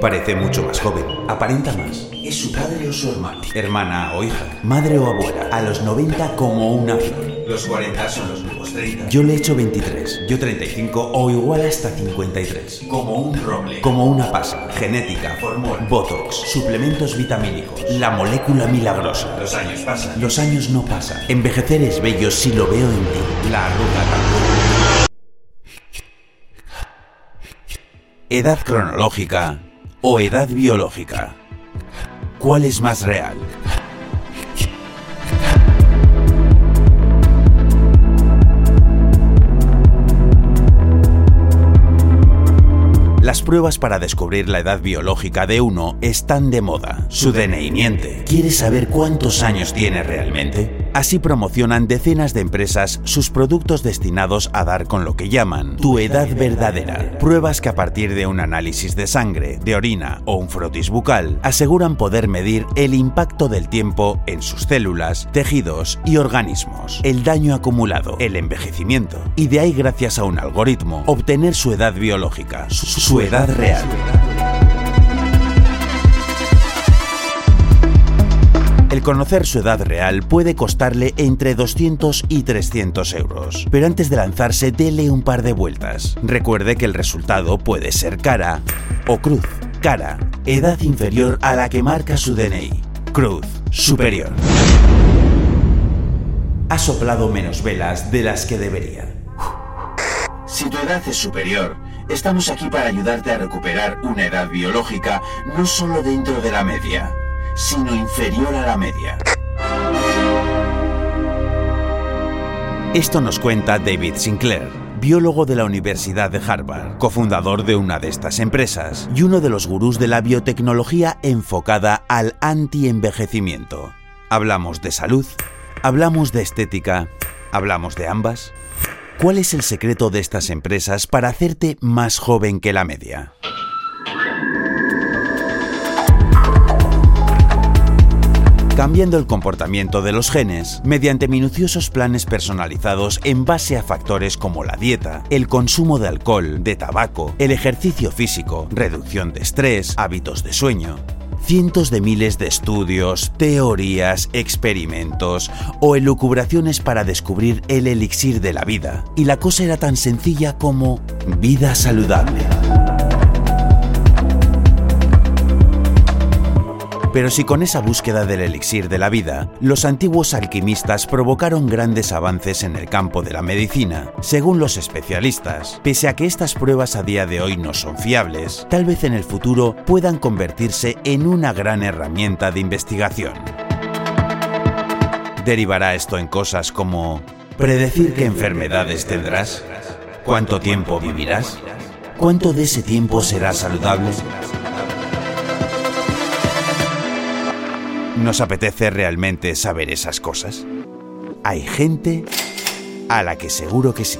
Parece mucho más joven. Aparenta más. ¿Es su padre o su hermano? Hermana o hija. Madre o abuela. A los 90 como una flor. Los 40 son los nuevos 30. Yo le echo 23. Yo 35 o igual hasta 53. Como un roble. Como una pasa. Genética, formol, botox, suplementos vitamínicos. La molécula milagrosa. Los años pasan. Los años no pasan. Envejecer es bello si lo veo en ti. La arruga también. Edad cronológica o edad biológica? ¿Cuál es más real? Las pruebas para descubrir la edad biológica de uno están de moda. Su DNI miente. ¿Quieres saber cuántos años tiene realmente? Así promocionan decenas de empresas sus productos destinados a dar con lo que llaman tu edad verdadera. Pruebas que a partir de un análisis de sangre, de orina o un frotis bucal aseguran poder medir el impacto del tiempo en sus células, tejidos y organismos, el daño acumulado, el envejecimiento y de ahí gracias a un algoritmo obtener su edad biológica, su, su edad real. Conocer su edad real puede costarle entre 200 y 300 euros, pero antes de lanzarse dele un par de vueltas. Recuerde que el resultado puede ser cara o cruz. Cara, edad inferior a la que marca su DNI. Cruz, superior. Ha soplado menos velas de las que debería. Si tu edad es superior, estamos aquí para ayudarte a recuperar una edad biológica no solo dentro de la media, sino inferior a la media. Esto nos cuenta David Sinclair, biólogo de la Universidad de Harvard, cofundador de una de estas empresas y uno de los gurús de la biotecnología enfocada al anti-envejecimiento. Hablamos de salud, hablamos de estética, hablamos de ambas. ¿Cuál es el secreto de estas empresas para hacerte más joven que la media? Cambiando el comportamiento de los genes mediante minuciosos planes personalizados en base a factores como la dieta, el consumo de alcohol, de tabaco, el ejercicio físico, reducción de estrés, hábitos de sueño. Cientos de miles de estudios, teorías, experimentos o elucubraciones para descubrir el elixir de la vida. Y la cosa era tan sencilla como vida saludable. Pero si con esa búsqueda del elixir de la vida, los antiguos alquimistas provocaron grandes avances en el campo de la medicina, según los especialistas, pese a que estas pruebas a día de hoy no son fiables, tal vez en el futuro puedan convertirse en una gran herramienta de investigación. ¿Derivará esto en cosas como predecir qué enfermedades tendrás? ¿Cuánto tiempo vivirás? ¿Cuánto de ese tiempo será saludable? ¿Nos apetece realmente saber esas cosas? Hay gente a la que seguro que sí.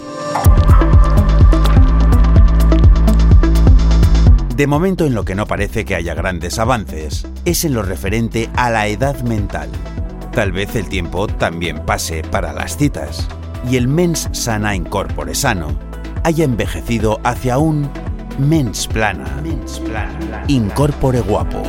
De momento en lo que no parece que haya grandes avances es en lo referente a la edad mental. Tal vez el tiempo también pase para las citas y el mens sana in corpore sano haya envejecido hacia un mens plana, incorpore guapo.